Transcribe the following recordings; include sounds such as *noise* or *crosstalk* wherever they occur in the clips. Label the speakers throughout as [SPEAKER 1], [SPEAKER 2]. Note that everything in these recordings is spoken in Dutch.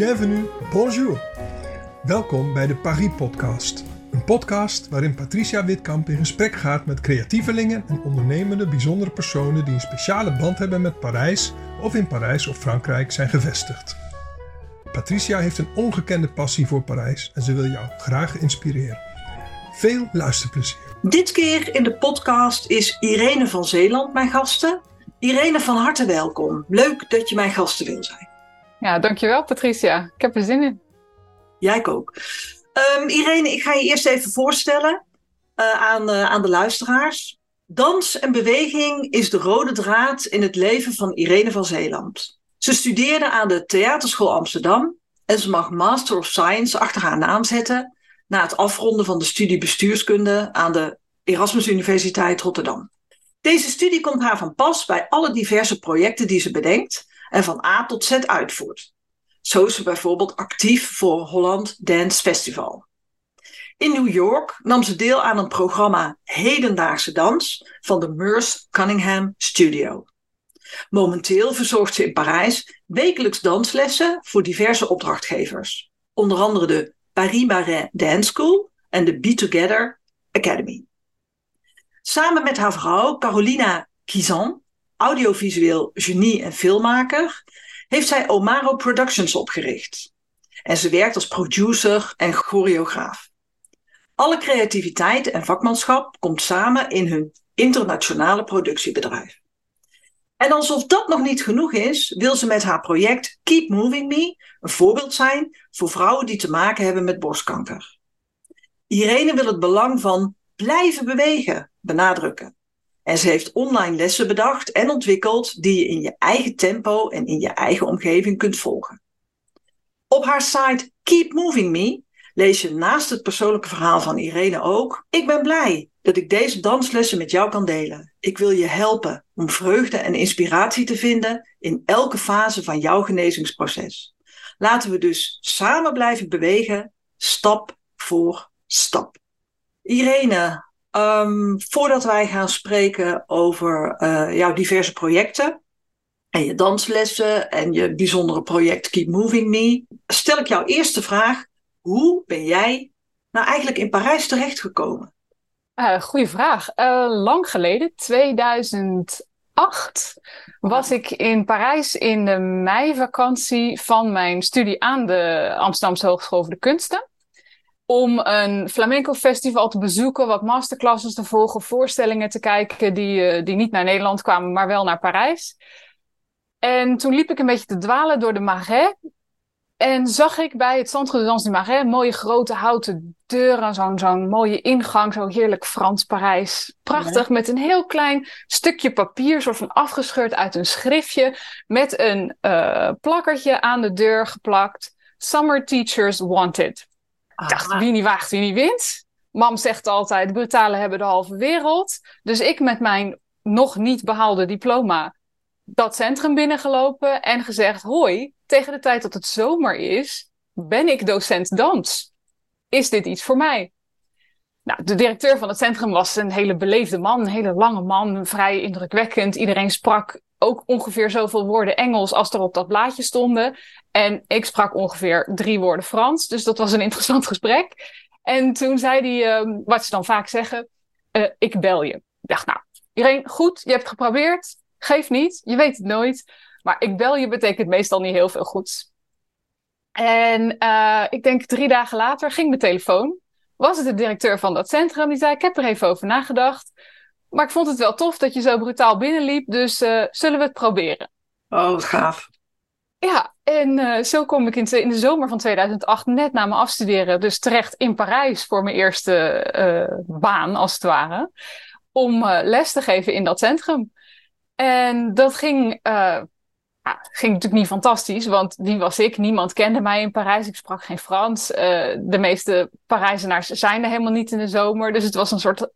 [SPEAKER 1] bienvenue, bonjour. Welkom bij de Paris Podcast. Een podcast waarin Patricia Witkamp in gesprek gaat met creatievelingen en ondernemende bijzondere personen die een speciale band hebben met Parijs of in Parijs of Frankrijk zijn gevestigd. Patricia heeft een ongekende passie voor Parijs en ze wil jou graag inspireren. Veel luisterplezier.
[SPEAKER 2] Dit keer in de podcast is Irene van Zeeland mijn gasten. Irene, van harte welkom. Leuk dat je mijn gasten wil zijn.
[SPEAKER 3] Ja, dankjewel Patricia. Ik heb er zin in.
[SPEAKER 2] Jij ook. Um, Irene, ik ga je eerst even voorstellen uh, aan, uh, aan de luisteraars. Dans en beweging is de rode draad in het leven van Irene van Zeeland. Ze studeerde aan de Theaterschool Amsterdam en ze mag Master of Science achter haar naam zetten na het afronden van de studie bestuurskunde aan de Erasmus Universiteit Rotterdam. Deze studie komt haar van pas bij alle diverse projecten die ze bedenkt en van A tot Z uitvoert. Zo is ze bijvoorbeeld actief voor Holland Dance Festival. In New York nam ze deel aan een programma Hedendaagse Dans van de Merce Cunningham Studio. Momenteel verzorgt ze in Parijs wekelijks danslessen voor diverse opdrachtgevers, onder andere de Paris Marais Dance School en de Be Together Academy. Samen met haar vrouw Carolina Kizan, audiovisueel genie en filmmaker, heeft zij Omaro Productions opgericht. En ze werkt als producer en choreograaf. Alle creativiteit en vakmanschap komt samen in hun internationale productiebedrijf. En alsof dat nog niet genoeg is, wil ze met haar project Keep Moving Me een voorbeeld zijn voor vrouwen die te maken hebben met borstkanker. Irene wil het belang van blijven bewegen benadrukken. En ze heeft online lessen bedacht en ontwikkeld die je in je eigen tempo en in je eigen omgeving kunt volgen. Op haar site Keep Moving Me lees je naast het persoonlijke verhaal van Irene ook: Ik ben blij dat ik deze danslessen met jou kan delen. Ik wil je helpen om vreugde en inspiratie te vinden in elke fase van jouw genezingsproces. Laten we dus samen blijven bewegen, stap voor stap. Irene, um, voordat wij gaan spreken over uh, jouw diverse projecten en je danslessen en je bijzondere project Keep Moving Me, stel ik jouw eerste vraag. Hoe ben jij nou eigenlijk in Parijs terechtgekomen?
[SPEAKER 3] Uh, goeie vraag. Uh, lang geleden, 2008, was ik in Parijs in de meivakantie van mijn studie aan de Amsterdamse Hogeschool voor de Kunsten. Om een flamenco festival te bezoeken, wat masterclasses te volgen, voorstellingen te kijken die, uh, die niet naar Nederland kwamen, maar wel naar Parijs. En toen liep ik een beetje te dwalen door de Marais. En zag ik bij het Centre de Danse du Marais mooie grote houten deuren, zo'n zo'n mooie ingang, zo heerlijk Frans Parijs. Prachtig, ja. met een heel klein stukje papier, soort van afgescheurd uit een schriftje, met een uh, plakkertje aan de deur geplakt. Summer Teachers Wanted. Ik dacht, wie niet waagt, wie niet wint. Mam zegt altijd, brutalen hebben de halve wereld. Dus ik met mijn nog niet behaalde diploma dat centrum binnengelopen en gezegd, hoi, tegen de tijd dat het zomer is, ben ik docent dans. Is dit iets voor mij? Nou, de directeur van het centrum was een hele beleefde man, een hele lange man, vrij indrukwekkend. Iedereen sprak ook ongeveer zoveel woorden Engels als er op dat blaadje stonden. En ik sprak ongeveer drie woorden Frans, dus dat was een interessant *laughs* gesprek. En toen zei hij, uh, wat ze dan vaak zeggen, uh, ik bel je. Ik dacht, nou, iedereen, goed, je hebt geprobeerd, geef niet, je weet het nooit. Maar ik bel je betekent meestal niet heel veel goeds. En uh, ik denk drie dagen later ging mijn telefoon. Was het de directeur van dat centrum? Die zei: Ik heb er even over nagedacht. Maar ik vond het wel tof dat je zo brutaal binnenliep. Dus uh, zullen we het proberen?
[SPEAKER 2] Oh, wat gaaf.
[SPEAKER 3] Ja, en uh, zo kom ik in, in, de zomer van 2008, net na mijn afstuderen, dus terecht in Parijs voor mijn eerste baan, als het ware. Om les te geven in dat centrum. En dat ging ja, ging natuurlijk niet fantastisch, want wie was ik? Niemand kende mij in Parijs. Ik sprak geen Frans. De meeste Parijzenaars zijn er helemaal niet in de zomer. Dus het was een soort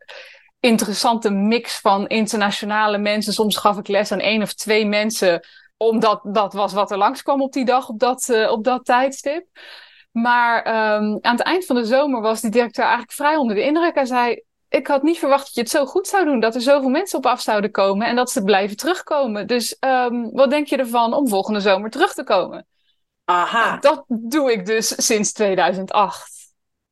[SPEAKER 3] interessante mix van internationale mensen. Soms gaf ik les aan één of twee mensen, omdat dat was wat er langskwam op die dag, op dat, uh, op dat tijdstip. Maar um, aan het eind van de zomer was die directeur eigenlijk vrij onder de indruk. Hij zei: ik had niet verwacht dat je het zo goed zou doen. Dat er zoveel mensen op af zouden komen en dat ze blijven terugkomen. Dus um, wat denk je ervan om volgende zomer terug te komen?
[SPEAKER 2] Aha.
[SPEAKER 3] Dat doe ik dus sinds 2008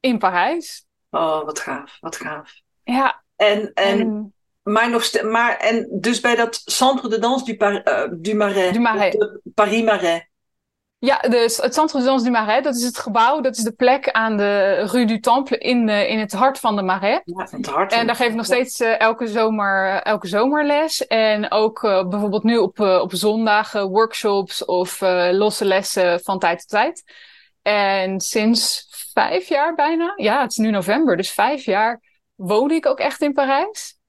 [SPEAKER 3] in Parijs.
[SPEAKER 2] Oh, wat gaaf, wat gaaf.
[SPEAKER 3] Ja.
[SPEAKER 2] En, en, maar nog maar en dus bij dat Centre de Danse du, Par, uh, du Marais,
[SPEAKER 3] Du Marais.
[SPEAKER 2] Paris Marais.
[SPEAKER 3] Ja, dus het Centre de Danse du Marais, dat is het gebouw, dat is de plek aan de Rue du Temple in, uh, in het hart van de Marais.
[SPEAKER 2] Ja, het hart
[SPEAKER 3] en daar geef ik nog steeds uh, elke, zomer, elke zomer les. En ook uh, bijvoorbeeld nu op, op zondagen workshops of losse lessen van tijd tot tijd. En sinds vijf jaar bijna, ja, het is nu november, dus vijf jaar woon ik ook echt in Parijs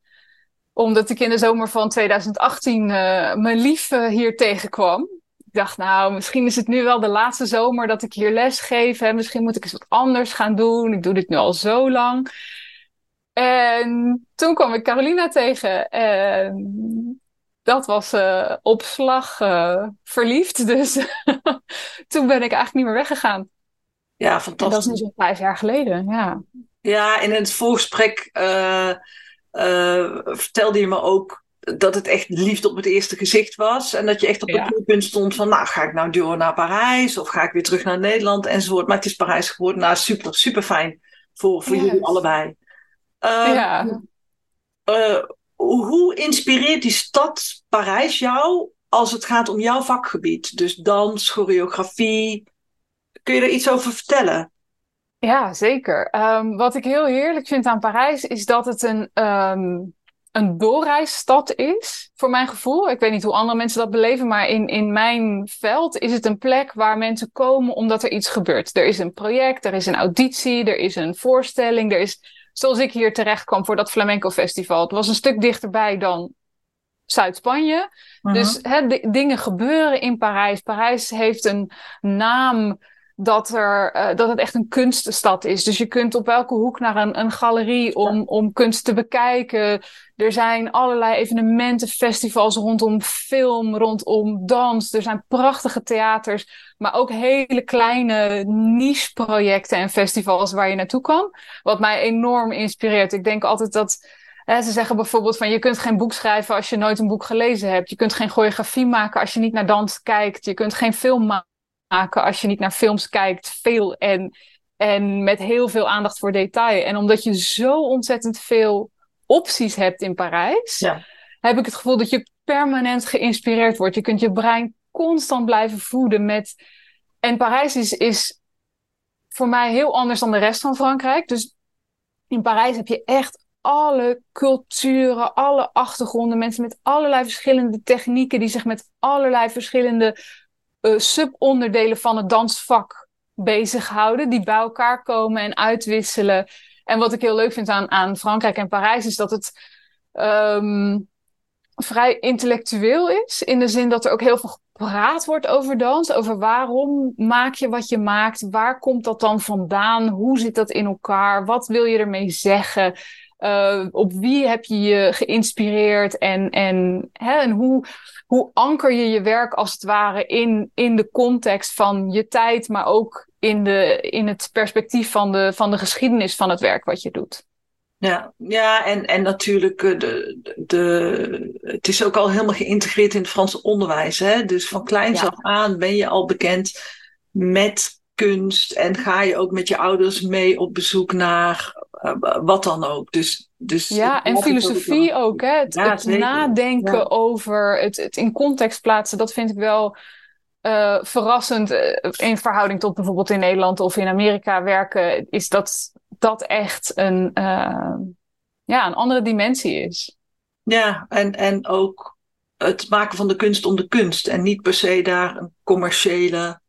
[SPEAKER 3] omdat ik in de zomer van 2018 uh, mijn lief uh, hier tegenkwam. Ik dacht, nou, misschien is het nu wel de laatste zomer dat ik hier les geef. Hè. Misschien moet ik eens wat anders gaan doen. Ik doe dit nu al zo lang. En toen kwam ik Carolina tegen. En dat was uh, op slag verliefd. *laughs* Dus toen ben ik eigenlijk niet meer weggegaan.
[SPEAKER 2] Ja, fantastisch.
[SPEAKER 3] En dat is nu zo'n vijf jaar geleden, ja.
[SPEAKER 2] Ja, in het voorgesprek uh, vertelde je me ook dat het echt liefde op het eerste gezicht was. En dat je echt op het ja. punt stond van, nou, ga ik nou door naar Parijs? Of ga ik weer terug naar Nederland? Enzovoort. Maar het is Parijs geworden. Nou, super, super fijn voor, voor yes. jullie allebei. Uh,
[SPEAKER 3] ja.
[SPEAKER 2] Uh, hoe inspireert die stad Parijs jou als het gaat om jouw vakgebied? Dus dans, choreografie. Kun je er iets over vertellen?
[SPEAKER 3] Ja, zeker. Um, wat ik heel heerlijk vind aan Parijs is dat het een, um, een doorreisstad is, voor mijn gevoel. Ik weet niet hoe andere mensen dat beleven, maar in, in mijn veld is het een plek waar mensen komen omdat er iets gebeurt. Er is een project, er is een auditie, er is een voorstelling, er is, zoals ik hier terecht kwam voor dat Flamenco Festival. Het was een stuk dichterbij dan Zuid-Spanje. Uh-huh. Dus dingen gebeuren in Parijs. Parijs heeft een naam dat, er, uh, dat het echt een kunststad is. Dus je kunt op welke hoek naar een, een galerie om, ja. om kunst te bekijken. Er zijn allerlei evenementen, festivals rondom film, rondom dans. Er zijn prachtige theaters, maar ook hele kleine niche-projecten en festivals waar je naartoe kan. Wat mij enorm inspireert. Ik denk altijd dat. Hè, ze zeggen bijvoorbeeld van je kunt geen boek schrijven als je nooit een boek gelezen hebt. Je kunt geen choreografie maken als je niet naar dans kijkt. Je kunt geen film maken maken als je niet naar films kijkt, veel en, en met heel veel aandacht voor detail. En omdat je zo ontzettend veel opties hebt in Parijs,
[SPEAKER 2] ja.
[SPEAKER 3] heb ik het gevoel dat je permanent geïnspireerd wordt. Je kunt je brein constant blijven voeden met. En Parijs is, is voor mij heel anders dan de rest van Frankrijk. Dus in Parijs heb je echt alle culturen, alle achtergronden, mensen met allerlei verschillende technieken die zich met allerlei verschillende uh, subonderdelen van het dansvak bezighouden, die bij elkaar komen en uitwisselen. En wat ik heel leuk vind aan, aan Frankrijk en Parijs is dat het um, vrij intellectueel is. In de zin dat er ook heel veel gepraat wordt over dans. Over waarom maak je wat je maakt? Waar komt dat dan vandaan? Hoe zit dat in elkaar? Wat wil je ermee zeggen? Uh, op wie heb je je geïnspireerd en, en, hè, en hoe, hoe anker je je werk als het ware in, in de context van je tijd, maar ook in, de, in het perspectief van de, van de geschiedenis van het werk wat je doet.
[SPEAKER 2] Ja, ja en, en natuurlijk, de, de, de, het is ook al helemaal geïntegreerd in het Franse onderwijs. Hè? Dus van kleins ja. af aan ben je al bekend met kunst en ga je ook met je ouders mee op bezoek naar wat dan ook. Dus, dus
[SPEAKER 3] ja, en filosofie ook. ook hè? Het,
[SPEAKER 2] ja,
[SPEAKER 3] het nadenken ja. over het, het in context plaatsen, dat vind ik wel uh, verrassend. Uh, in verhouding tot bijvoorbeeld in Nederland of in Amerika werken, is dat dat echt een, ja, een andere dimensie is.
[SPEAKER 2] Ja, en, en ook het maken van de kunst om de kunst en niet per se daar een commerciële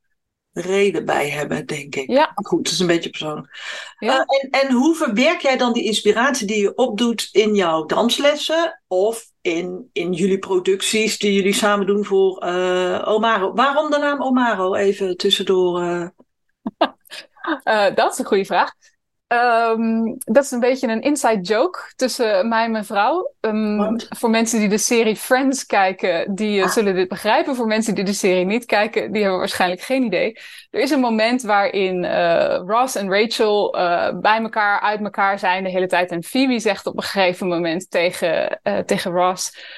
[SPEAKER 2] reden bij hebben, denk ik.
[SPEAKER 3] Ja.
[SPEAKER 2] Maar goed, het is een beetje persoonlijk.
[SPEAKER 3] Ja.
[SPEAKER 2] Uh, en, en hoe verwerk jij dan die inspiratie die je opdoet in jouw danslessen of in, in jullie producties die jullie samen doen voor uh, Omaro? Waarom de naam Omaro? Even tussendoor. Uh... *laughs*
[SPEAKER 3] dat is een goede vraag. Um, dat is een beetje een inside joke tussen mij en mijn vrouw. Um, voor mensen die de serie Friends kijken, die uh, ah. zullen dit begrijpen. Voor mensen die de serie niet kijken, die hebben waarschijnlijk geen idee. Er is een moment waarin uh, Ross en Rachel uh, bij elkaar, uit elkaar zijn de hele tijd. En Phoebe zegt op een gegeven moment tegen, tegen Ross...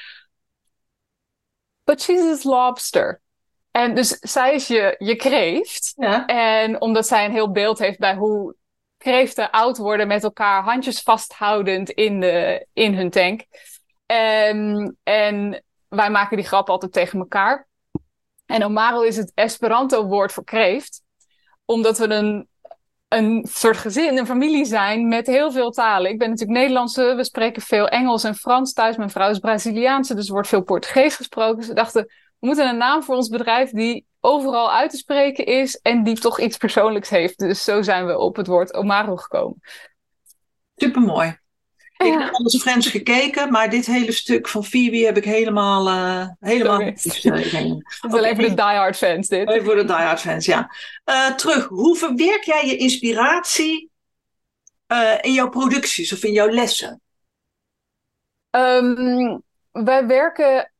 [SPEAKER 3] But she's his lobster. En dus zij is je, je kreeft.
[SPEAKER 2] Ja.
[SPEAKER 3] En omdat zij een heel beeld heeft bij hoe kreeften oud worden met elkaar, handjes vasthoudend in, de, in hun tank. En, en wij maken die grap altijd tegen elkaar. En Omaro is het Esperanto-woord voor kreeft. Omdat we een, een soort gezin, een familie zijn met heel veel talen. Ik ben natuurlijk Nederlandse, we spreken veel Engels en Frans thuis. Mijn vrouw is Braziliaanse, dus er wordt veel Portugees gesproken. We dachten, we moeten een naam voor ons bedrijf die overal uit te spreken is en die toch iets persoonlijks heeft. Dus zo zijn we op het woord Omaro gekomen.
[SPEAKER 2] Supermooi. Ik heb alles Friends gekeken, maar dit hele stuk van Phoebe heb ik helemaal, eh helemaal niet *laughs*
[SPEAKER 3] wel even de diehard fans dit.
[SPEAKER 2] Even voor de diehard fans, ja. Eh, terug, hoe verwerk jij je inspiratie eh, in jouw producties of in jouw lessen?
[SPEAKER 3] Ehm, wij werken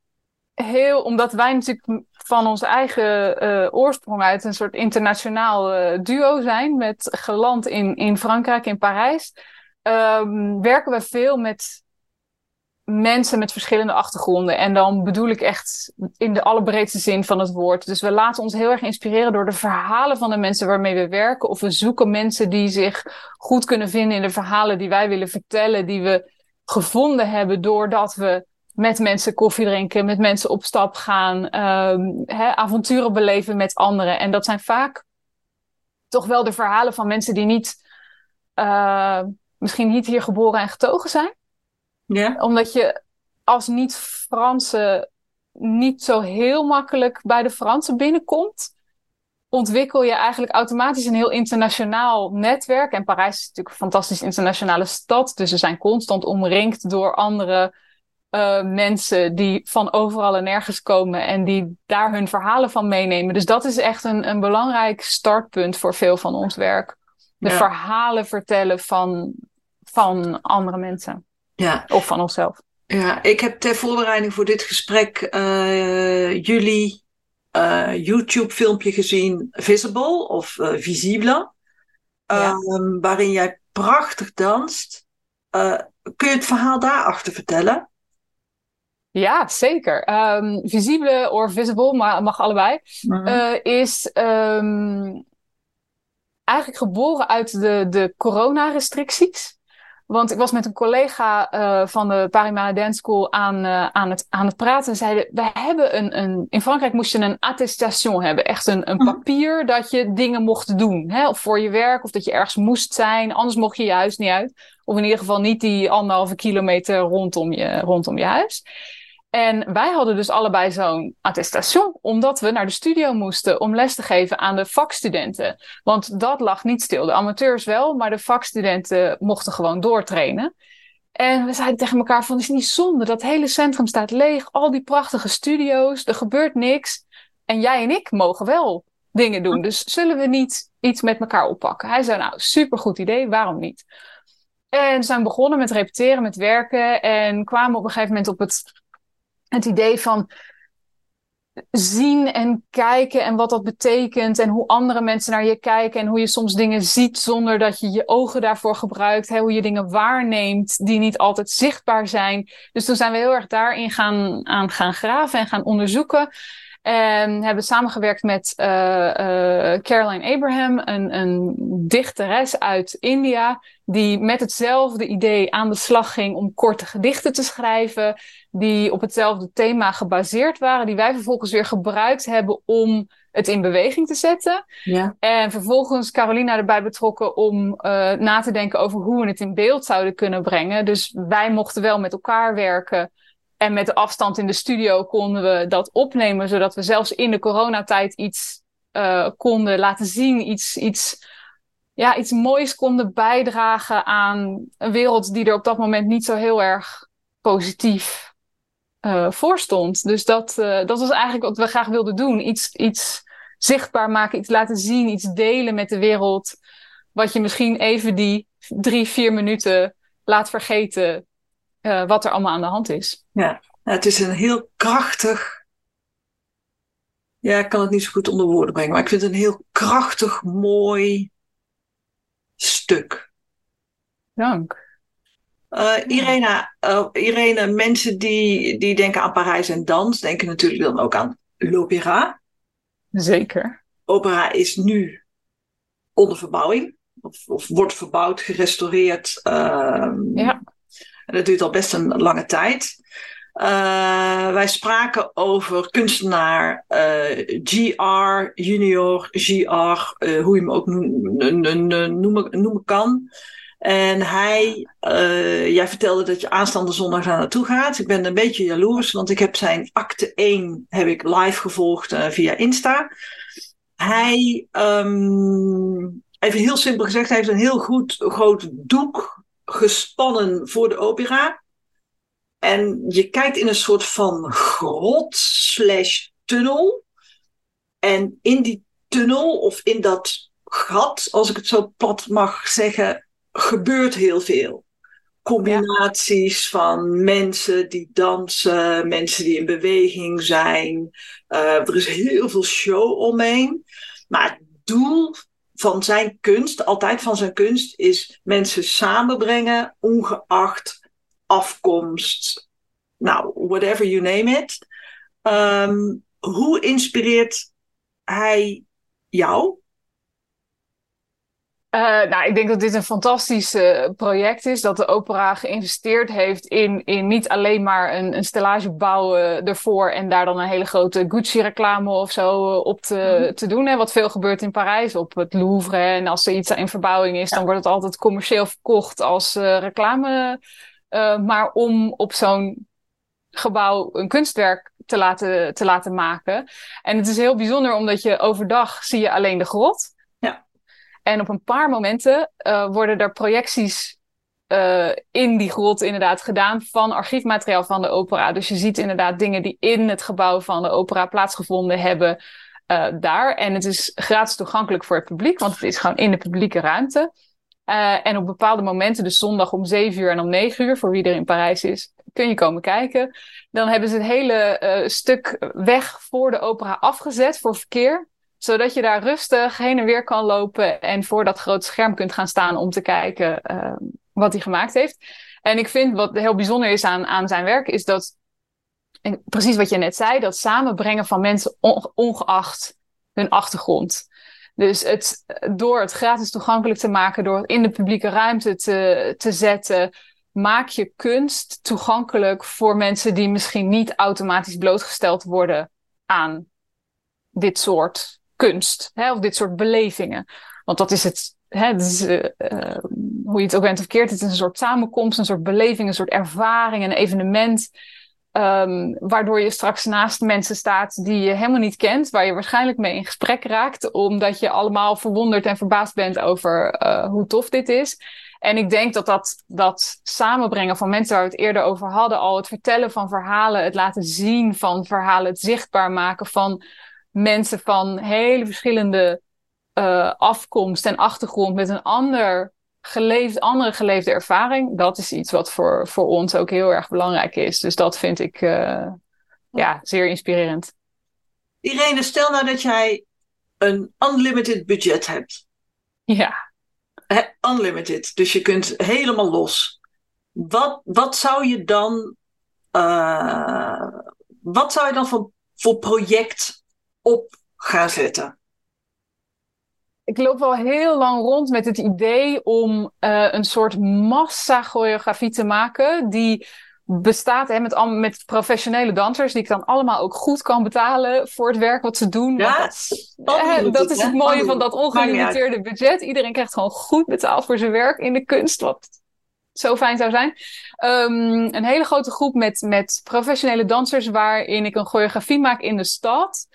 [SPEAKER 3] heel, omdat wij natuurlijk van onze eigen eh, oorsprong uit een soort internationaal eh, duo zijn, met geland in, in Frankrijk, in Parijs, ehm, werken we veel met mensen met verschillende achtergronden. En dan bedoel ik echt in de allerbreedste zin van het woord. Dus we laten ons heel erg inspireren door de verhalen van de mensen waarmee we werken. Of we zoeken mensen die zich goed kunnen vinden in de verhalen die wij willen vertellen, die we gevonden hebben doordat we met mensen koffie drinken, met mensen op stap gaan, ehm, hè, avonturen beleven met anderen. En dat zijn vaak toch wel de verhalen van mensen die niet, eh, misschien niet hier geboren en getogen zijn
[SPEAKER 2] Ja?
[SPEAKER 3] omdat je als niet-Franse niet zo heel makkelijk bij de Fransen binnenkomt, ontwikkel je eigenlijk automatisch een heel internationaal netwerk. En Parijs is natuurlijk een fantastisch internationale stad, dus ze zijn constant omringd door andere eh, mensen die van overal en nergens komen en die daar hun verhalen van meenemen. Dus dat is echt een, een belangrijk startpunt voor veel van ons werk. De
[SPEAKER 2] Ja.
[SPEAKER 3] verhalen vertellen van, van andere mensen.
[SPEAKER 2] Ja.
[SPEAKER 3] Of van onszelf.
[SPEAKER 2] Ja, ik heb ter voorbereiding voor dit gesprek eh, jullie eh, YouTube-filmpje gezien, Visible of eh, Visible,
[SPEAKER 3] Ja.
[SPEAKER 2] Ehm, waarin jij prachtig danst. Kun je het verhaal daarachter vertellen?
[SPEAKER 3] Ja, zeker. Ehm visibele of visible, maar mag allebei.
[SPEAKER 2] Mhm.
[SPEAKER 3] eh, is ehm, eigenlijk geboren uit de, de coronarestricties. Want ik was met een collega eh, van de Paris Dance School aan, eh, aan, het, aan het praten. En zeiden, we hebben een, een... In Frankrijk moest je een attestation hebben. Echt een, een
[SPEAKER 2] Mhm.
[SPEAKER 3] papier dat je dingen mocht doen. Hè? Of voor je werk, of dat je ergens moest zijn. Anders mocht je je huis niet uit. Of in ieder geval niet die anderhalve kilometer rondom je, rondom je huis. En wij hadden dus allebei zo'n attestation, omdat we naar de studio moesten om les te geven aan de vakstudenten. Want dat lag niet stil. De amateurs wel, maar de vakstudenten mochten gewoon doortrainen. En we zeiden tegen elkaar van, is niet zonde? Dat hele centrum staat leeg, al die prachtige studio's, er gebeurt niks. En jij en ik mogen wel dingen doen. Dus zullen we niet iets met elkaar oppakken? Hij zei, nou, supergoed idee, waarom niet? En zijn begonnen met repeteren, met werken en kwamen op een gegeven moment op het het idee van zien en kijken en wat dat betekent en hoe andere mensen naar je kijken en hoe je soms dingen ziet zonder dat je je ogen daarvoor gebruikt, hè, hoe je dingen waarneemt die niet altijd zichtbaar zijn. Dus toen zijn we heel erg daarin gaan, aan gaan graven en gaan onderzoeken. En hebben samengewerkt met uh, uh, Caroline Abraham, een, een dichteres uit India, die met hetzelfde idee aan de slag ging om korte gedichten te schrijven, die op hetzelfde thema gebaseerd waren, die wij vervolgens weer gebruikt hebben om het in beweging te zetten.
[SPEAKER 2] Ja.
[SPEAKER 3] En vervolgens Carolina erbij betrokken om uh, na te denken over hoe we het in beeld zouden kunnen brengen. Dus wij mochten wel met elkaar werken. En met de afstand in de studio konden we dat opnemen, zodat we zelfs in de coronatijd iets uh, konden laten zien, iets, iets, ja, iets moois konden bijdragen aan een wereld die er op dat moment niet zo heel erg positief uh, voor stond. Dus dat, uh, dat was eigenlijk wat we graag wilden doen. Iets, iets zichtbaar maken, iets laten zien, iets delen met de wereld. Wat je misschien even die drie, vier minuten laat vergeten uh, wat er allemaal aan de hand is.
[SPEAKER 2] Ja, het is een heel krachtig. Ja, ik kan het niet zo goed onder woorden brengen, maar ik vind het een heel krachtig, mooi stuk.
[SPEAKER 3] Dank.
[SPEAKER 2] Uh, Irene, uh, Irene, mensen die, die denken aan Parijs en dans, denken natuurlijk dan ook aan l'opéra.
[SPEAKER 3] Zeker.
[SPEAKER 2] Opera is nu onder verbouwing. Of, of wordt verbouwd, gerestaureerd. Ehm,
[SPEAKER 3] ja.
[SPEAKER 2] En dat duurt al best een lange tijd. Uh, wij spraken over kunstenaar uh, GR, junior, GR, uh, hoe je hem ook noemen, noemen kan. En hij, jij vertelde dat je aanstaande zondag daar naartoe gaat. Ik ben een beetje jaloers, want ik heb zijn acte 1 heb ik live gevolgd via Insta. Hij, even heel simpel gezegd, hij heeft een heel goed groot doek gespannen voor de opera. En je kijkt in een soort van grot slash tunnel. En in die tunnel of in dat gat, als ik het zo plat mag zeggen, gebeurt heel veel. Combinaties van mensen die dansen, mensen die in beweging zijn. Uh, er is heel veel show omheen. Maar het doel van zijn kunst, altijd van zijn kunst, is mensen samenbrengen, ongeacht afkomst, nou, whatever you name it. Um, hoe inspireert hij jou?
[SPEAKER 3] Uh, nou, ik denk dat dit een fantastisch uh, project is. Dat de opera geïnvesteerd heeft in, in niet alleen maar een, een stellage bouwen ervoor en daar dan een hele grote Gucci-reclame of zo uh, op te, mm. te doen. Hè, wat veel gebeurt in Parijs op het Louvre. En als er iets in verbouwing is, ja. dan wordt het altijd commercieel verkocht als reclame maar om op zo'n gebouw een kunstwerk te laten, te laten maken. En het is heel bijzonder omdat je overdag zie je alleen de grot. En op een paar momenten uh, worden er projecties uh, in die grot inderdaad gedaan van archiefmateriaal van de opera. Dus je ziet inderdaad dingen die in het gebouw van de opera plaatsgevonden hebben uh, daar. En het is gratis toegankelijk voor het publiek, want het is gewoon in de publieke ruimte. En op bepaalde momenten, dus zondag om 7 uur en om 9 uur, voor wie er in Parijs is, kun je komen kijken. Dan hebben ze het hele stuk weg voor de opera afgezet voor verkeer. Zodat je daar rustig heen en weer kan lopen en voor dat grote scherm kunt gaan staan om te kijken uh, wat hij gemaakt heeft. En ik vind wat heel bijzonder is aan, aan zijn werk, is dat, precies wat je net zei, dat samenbrengen van mensen ongeacht hun achtergrond. Dus het, door het gratis toegankelijk te maken, door het in de publieke ruimte te, te zetten, maak je kunst toegankelijk voor mensen die misschien niet automatisch blootgesteld worden aan dit soort kunst hè, of dit soort belevingen. Want dat is het, hè, is, uh, uh, hoe je het ook bent of keert, het is een soort samenkomst, een soort beleving, een soort ervaring, een evenement Um, waardoor je straks naast mensen staat die je helemaal niet kent, waar je waarschijnlijk mee in gesprek raakt, omdat je allemaal verwonderd en verbaasd bent over uh, hoe tof dit is. En ik denk dat, dat dat samenbrengen van mensen waar we het eerder over hadden, al het vertellen van verhalen, het laten zien van verhalen, het zichtbaar maken van mensen van hele verschillende uh, afkomst en achtergrond met een ander geleefd, andere geleefde ervaring, dat is iets wat voor, voor ons ook heel erg belangrijk is. Dus dat vind ik uh, ja, zeer inspirerend.
[SPEAKER 2] Irene, stel nou dat jij een unlimited budget hebt.
[SPEAKER 3] Ja.
[SPEAKER 2] He, unlimited, dus je kunt helemaal los. Wat, wat zou je dan, uh, wat zou je dan voor, voor project op gaan zetten?
[SPEAKER 3] ik loop wel heel lang rond met het idee om uh, een soort massa-choreografie te maken. Die bestaat hè, met, met professionele dansers, die ik dan allemaal ook goed kan betalen voor het werk wat ze doen.
[SPEAKER 2] Ja,
[SPEAKER 3] dat, dat is het mooie van dat ongelimiteerde budget. Iedereen krijgt gewoon goed betaald voor zijn werk in de kunst, wat zo fijn zou zijn. Um, een hele grote groep met, met professionele dansers, waarin ik een choreografie maak in de stad.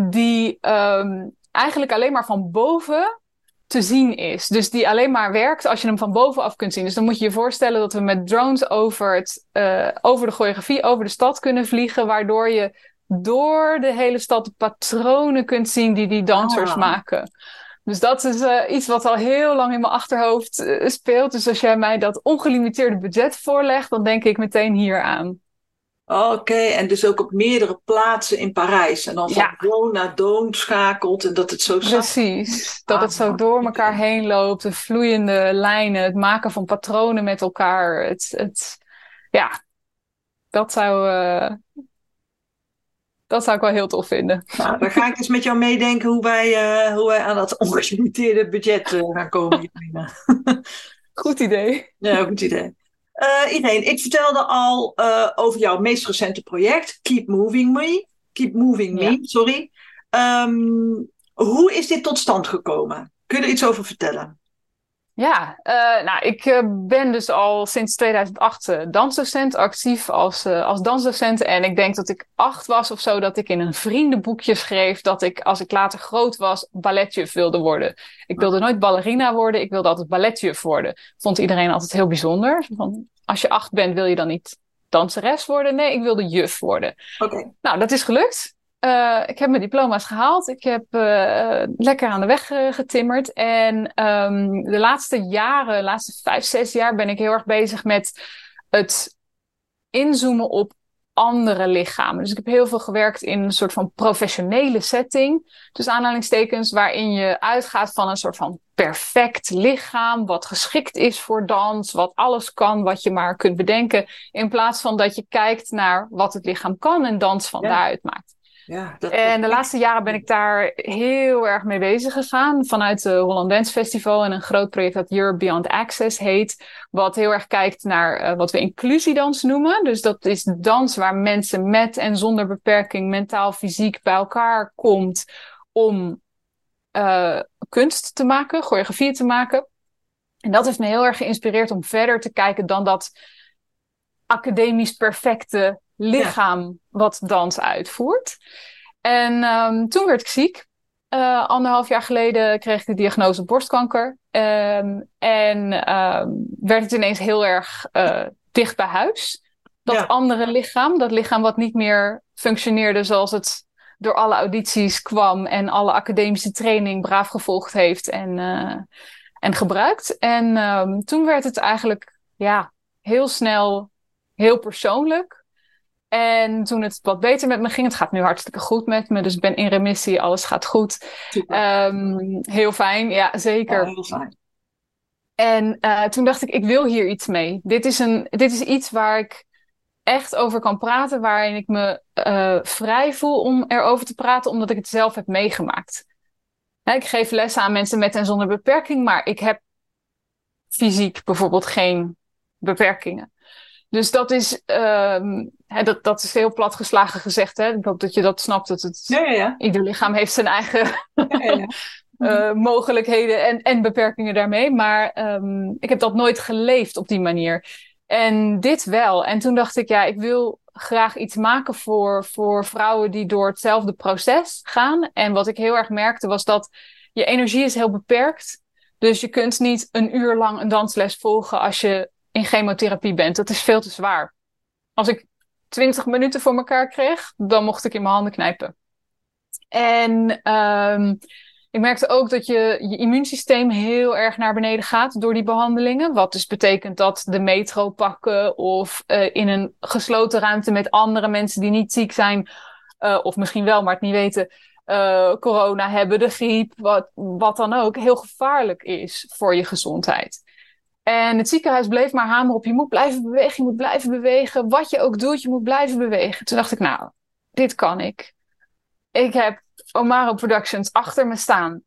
[SPEAKER 3] Die um, eigenlijk alleen maar van boven te zien is. Dus die alleen maar werkt als je hem van bovenaf kunt zien. Dus dan moet je je voorstellen dat we met drones over, het, uh, over de choreografie, over de stad kunnen vliegen, waardoor je door de hele stad de patronen kunt zien die die dansers ah. maken. Dus dat is uh, iets wat al heel lang in mijn achterhoofd uh, speelt. Dus als jij mij dat ongelimiteerde budget voorlegt, dan denk ik meteen hier aan.
[SPEAKER 2] Oké, en dus ook op meerdere plaatsen in Parijs. En dan van ja. naar doon schakelt en dat het zo...
[SPEAKER 3] Precies, dat het zo door elkaar heen loopt. De vloeiende lijnen, het maken van patronen met elkaar. Het, het, ja, dat zou... Uh... Dat zou ik wel heel tof vinden.
[SPEAKER 2] Nou, dan ga ik eens met jou meedenken hoe wij, uh, hoe wij aan dat *laughs* ongelimiteerde budget uh, gaan komen.
[SPEAKER 3] goed idee.
[SPEAKER 2] Ja, goed idee. Uh, Irene, ik vertelde al over jouw meest recente project, Keep Moving Me. Keep Moving Me, ja. sorry. Um, hoe is dit tot stand gekomen? Kun je er iets over vertellen?
[SPEAKER 3] Ja, uh, nou, ik uh, ben dus al sinds 2008 uh, dansdocent, actief als, als dansdocent. En ik denk dat ik acht was of zo, dat ik in een vriendenboekje schreef dat ik, als ik later groot was, balletjuf wilde worden. Ik wilde nooit ballerina worden, ik wilde altijd balletjuf worden. Vond iedereen altijd heel bijzonder. Van, als je acht bent, wil je dan niet danseres worden? Nee, ik wilde juf worden.
[SPEAKER 2] Oké.
[SPEAKER 3] Nou, dat is gelukt. Uh, ik heb mijn diploma's gehaald. Ik heb uh, lekker aan de weg uh, getimmerd. En um, de laatste jaren, de laatste vijf, zes jaar, ben ik heel erg bezig met het inzoomen op andere lichamen. Dus ik heb heel veel gewerkt in een soort van professionele setting. Dus aanhalingstekens waarin je uitgaat van een soort van perfect lichaam, wat geschikt is voor dans, wat alles kan, wat je maar kunt bedenken. In plaats van dat je kijkt naar wat het lichaam kan en dans van ja. daaruit maakt.
[SPEAKER 2] Ja,
[SPEAKER 3] en de laatste jaren ben ik daar heel erg mee bezig gegaan. Vanuit de Holland Dance Festival en een groot project dat Europe Beyond Access heet. Wat heel erg kijkt naar uh, wat we inclusiedans noemen. Dus dat is dans waar mensen met en zonder beperking mentaal, fysiek bij elkaar komt om uh, kunst te maken, choreografie te maken. En dat heeft me heel erg geïnspireerd om verder te kijken dan dat academisch perfecte lichaam ja. wat dans uitvoert. En um, toen werd ik ziek. Uh, anderhalf jaar geleden kreeg ik de diagnose borstkanker. Um, en um, werd het ineens heel erg uh, dicht bij huis. Dat ja. andere lichaam, dat lichaam wat niet meer functioneerde zoals het door alle audities kwam en alle academische training braaf gevolgd heeft en, uh, en gebruikt. En um, toen werd het eigenlijk ja, heel snel heel persoonlijk. En toen het wat beter met me ging, het gaat nu hartstikke goed met me, dus ik ben in remissie, alles gaat goed. Um, heel fijn, ja zeker.
[SPEAKER 2] Ja, heel fijn.
[SPEAKER 3] En uh, toen dacht ik, ik wil hier iets mee. Dit is, een, dit is iets waar ik echt over kan praten, waarin ik me uh, vrij voel om erover te praten, omdat ik het zelf heb meegemaakt. Ja, ik geef lessen aan mensen met en zonder beperking, maar ik heb fysiek bijvoorbeeld geen beperkingen. Dus dat is, um, hè, dat, dat is heel platgeslagen gezegd. Hè? Ik hoop dat je dat snapt. Dat het,
[SPEAKER 2] ja, ja, ja.
[SPEAKER 3] Ieder lichaam heeft zijn eigen uh, *laughs* mogelijkheden en, en beperkingen daarmee. Maar um, ik heb dat nooit geleefd op die manier. En dit wel. En toen dacht ik, ja, ik wil graag iets maken voor, voor vrouwen die door hetzelfde proces gaan. En wat ik heel erg merkte was dat je energie is heel beperkt. Dus je kunt niet een uur lang een dansles volgen als je in chemotherapie bent. Dat is veel te zwaar. Als ik 20 minuten voor elkaar kreeg, dan mocht ik in mijn handen knijpen. En um, ik merkte ook dat je, je immuunsysteem heel erg naar beneden gaat door die behandelingen. Wat dus betekent dat de metro pakken of uh, in een gesloten ruimte met andere mensen die niet ziek zijn, uh, of misschien wel, maar het niet weten, uh, corona hebben, de griep, wat, wat dan ook, heel gevaarlijk is voor je gezondheid. En het ziekenhuis bleef maar hameren op je moet blijven bewegen, je moet blijven bewegen. Wat je ook doet, je moet blijven bewegen. Toen dacht ik, nou, dit kan ik. Ik heb Omaro Productions achter me staan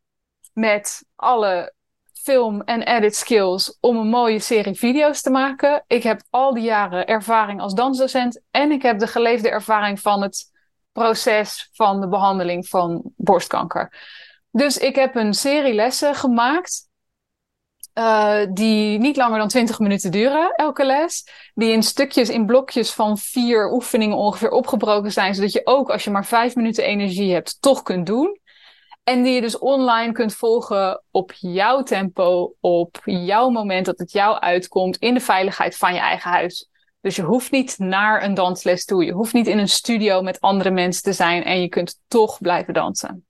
[SPEAKER 3] met alle film- en edit skills om een mooie serie video's te maken. Ik heb al die jaren ervaring als dansdocent en ik heb de geleefde ervaring van het proces van de behandeling van borstkanker. Dus ik heb een serie lessen gemaakt uh, die niet langer dan 20 minuten duren, elke les. Die in stukjes, in blokjes van vier oefeningen ongeveer opgebroken zijn. Zodat je ook als je maar vijf minuten energie hebt, toch kunt doen. En die je dus online kunt volgen op jouw tempo, op jouw moment dat het jou uitkomt, in de veiligheid van je eigen huis. Dus je hoeft niet naar een dansles toe. Je hoeft niet in een studio met andere mensen te zijn en je kunt toch blijven dansen.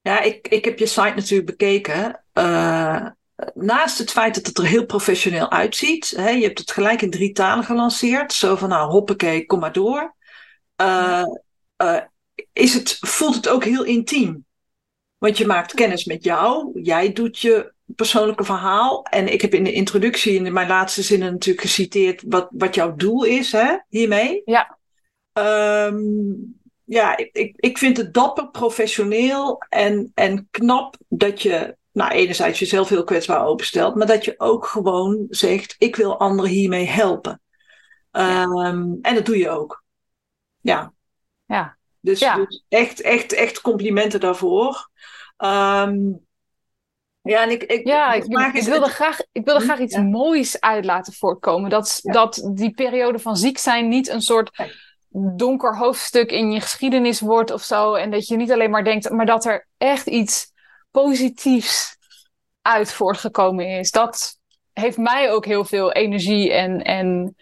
[SPEAKER 2] Ja, ik, ik heb je site natuurlijk bekeken. Uh, naast het feit dat het er heel professioneel uitziet, hè, je hebt het gelijk in drie talen gelanceerd, zo van nou hoppakee, kom maar door, uh, uh, is het, voelt het ook heel intiem. Want je maakt kennis met jou, jij doet je persoonlijke verhaal. En ik heb in de introductie, in mijn laatste zinnen natuurlijk geciteerd wat, wat jouw doel is hè, hiermee.
[SPEAKER 3] Ja.
[SPEAKER 2] Um, ja, ik, ik vind het dapper, professioneel en, en knap dat je, nou, enerzijds jezelf heel kwetsbaar openstelt, maar dat je ook gewoon zegt: ik wil anderen hiermee helpen. Ehm, en dat doe je ook. Ja.
[SPEAKER 3] Ja.
[SPEAKER 2] Dus,
[SPEAKER 3] Ja.
[SPEAKER 2] dus echt, echt, echt complimenten daarvoor. Ehm, ja, en ik, ik,
[SPEAKER 3] Ja, ik, ik graag, ik wilde
[SPEAKER 2] Hm,
[SPEAKER 3] graag iets
[SPEAKER 2] ja.
[SPEAKER 3] moois uit laten voortkomen. Dat, dat die periode van ziek zijn niet een soort donker hoofdstuk in je geschiedenis wordt of zo. En dat je niet alleen maar denkt, maar dat er echt iets positiefs uit voortgekomen is. Dat heeft mij ook heel veel energie en, en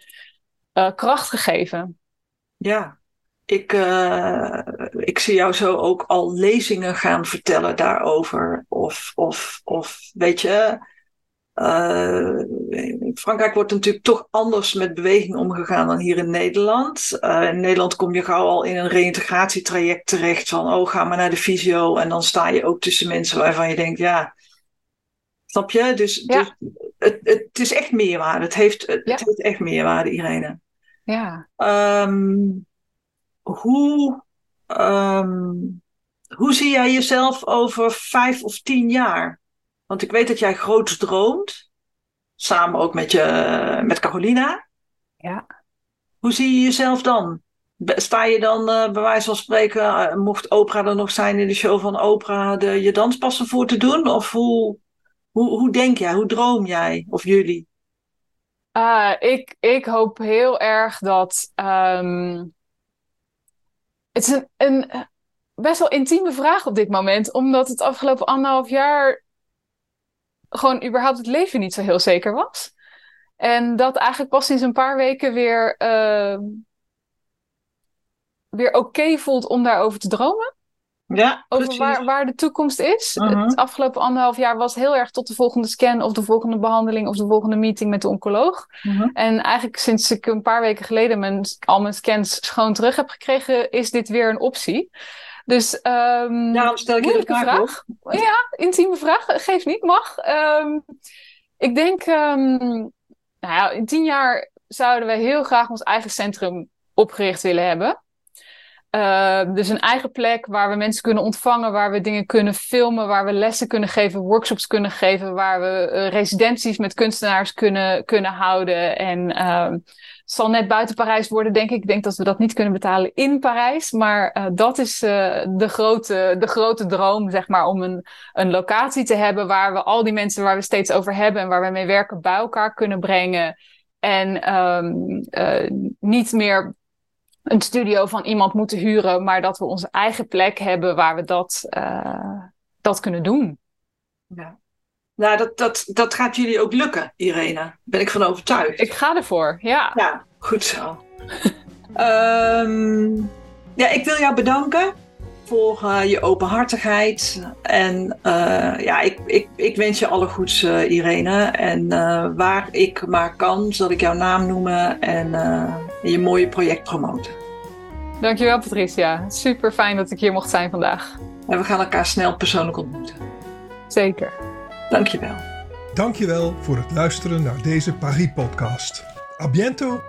[SPEAKER 3] eh, kracht gegeven.
[SPEAKER 2] Ja, ik, eh, ik zie jou zo ook al lezingen gaan vertellen daarover. Of, of, of weet je, in Frankrijk wordt natuurlijk toch anders met beweging omgegaan dan hier in Nederland. Eh, in Nederland kom je gauw al in een reïntegratietraject terecht van, oh, ga maar naar de fysio. En dan sta je ook tussen mensen waarvan je denkt, ja, snap je? Dus,
[SPEAKER 3] Ja.
[SPEAKER 2] dus het, het is echt meerwaarde. Het heeft, het,
[SPEAKER 3] Ja.
[SPEAKER 2] het heeft echt meerwaarde, Irene.
[SPEAKER 3] Ja.
[SPEAKER 2] Ehm, hoe, ehm, hoe zie jij jezelf over vijf of tien jaar? Want ik weet dat jij groot droomt. Samen ook met, je, met Carolina.
[SPEAKER 3] Ja.
[SPEAKER 2] Hoe zie je jezelf dan? Sta je dan eh, bij wijze van spreken, eh, mocht Oprah er nog zijn in de show van Oprah, de, je danspassen voor te doen? Of hoe, hoe, hoe denk jij? Hoe droom jij? Of jullie?
[SPEAKER 3] Ah, ik, ik hoop heel erg dat. ehm, het is een, een eh, best wel intieme vraag op dit moment, omdat het afgelopen anderhalf jaar gewoon überhaupt het leven niet zo heel zeker was. En dat eigenlijk pas sinds een paar weken weer, ehm, weer oké voelt om daarover te dromen.
[SPEAKER 2] Ja,
[SPEAKER 3] Over waar, waar de toekomst is.
[SPEAKER 2] Mhm.
[SPEAKER 3] Het afgelopen anderhalf jaar was heel erg tot de volgende scan of de volgende behandeling of de volgende meeting met de oncoloog.
[SPEAKER 2] Mhm.
[SPEAKER 3] En eigenlijk sinds ik een paar weken geleden mijn, al mijn scans schoon terug heb gekregen, is dit weer een optie. Dus ehm
[SPEAKER 2] Daarom stel ik je de vraag
[SPEAKER 3] vraag. Ja, intieme vraag. Geef niet, mag. Ehm, ik denk, ehm, nou ja, in tien jaar zouden we heel graag ons eigen centrum opgericht willen hebben. Uh, dus een eigen plek waar we mensen kunnen ontvangen, waar we dingen kunnen filmen, waar we lessen kunnen geven, workshops kunnen geven, waar we uh, residenties met kunstenaars kunnen, kunnen houden. En het zal net buiten Parijs worden, denk ik. Ik denk dat we dat niet kunnen betalen in Parijs. Maar uh, dat is uh, de, grote, de grote droom, zeg maar, om een, een locatie te hebben waar we al die mensen waar we steeds over hebben en waar we mee werken bij elkaar kunnen brengen. En um, niet meer een studio van iemand moeten huren, maar dat we onze eigen plek hebben waar we dat, dat kunnen doen.
[SPEAKER 2] Ja. Nou, dat, dat, dat gaat jullie ook lukken, Irene. Daar ben ik van overtuigd.
[SPEAKER 3] Ik ga ervoor, ja.
[SPEAKER 2] Ja, goed zo. um, *laughs* ja, ik wil jou bedanken voor uh, je openhartigheid. En uh, ja, ik, ik, ik wens je alle goeds, uh, Irene. En waar ik maar kan, zal ik jouw naam noemen en je mooie project promoten.
[SPEAKER 3] Dankjewel, Patricia. Super fijn dat ik hier mocht zijn vandaag.
[SPEAKER 2] En we gaan elkaar snel persoonlijk ontmoeten.
[SPEAKER 3] Zeker.
[SPEAKER 2] Dankjewel.
[SPEAKER 1] Dankjewel voor het luisteren naar deze Paris-podcast. A biento!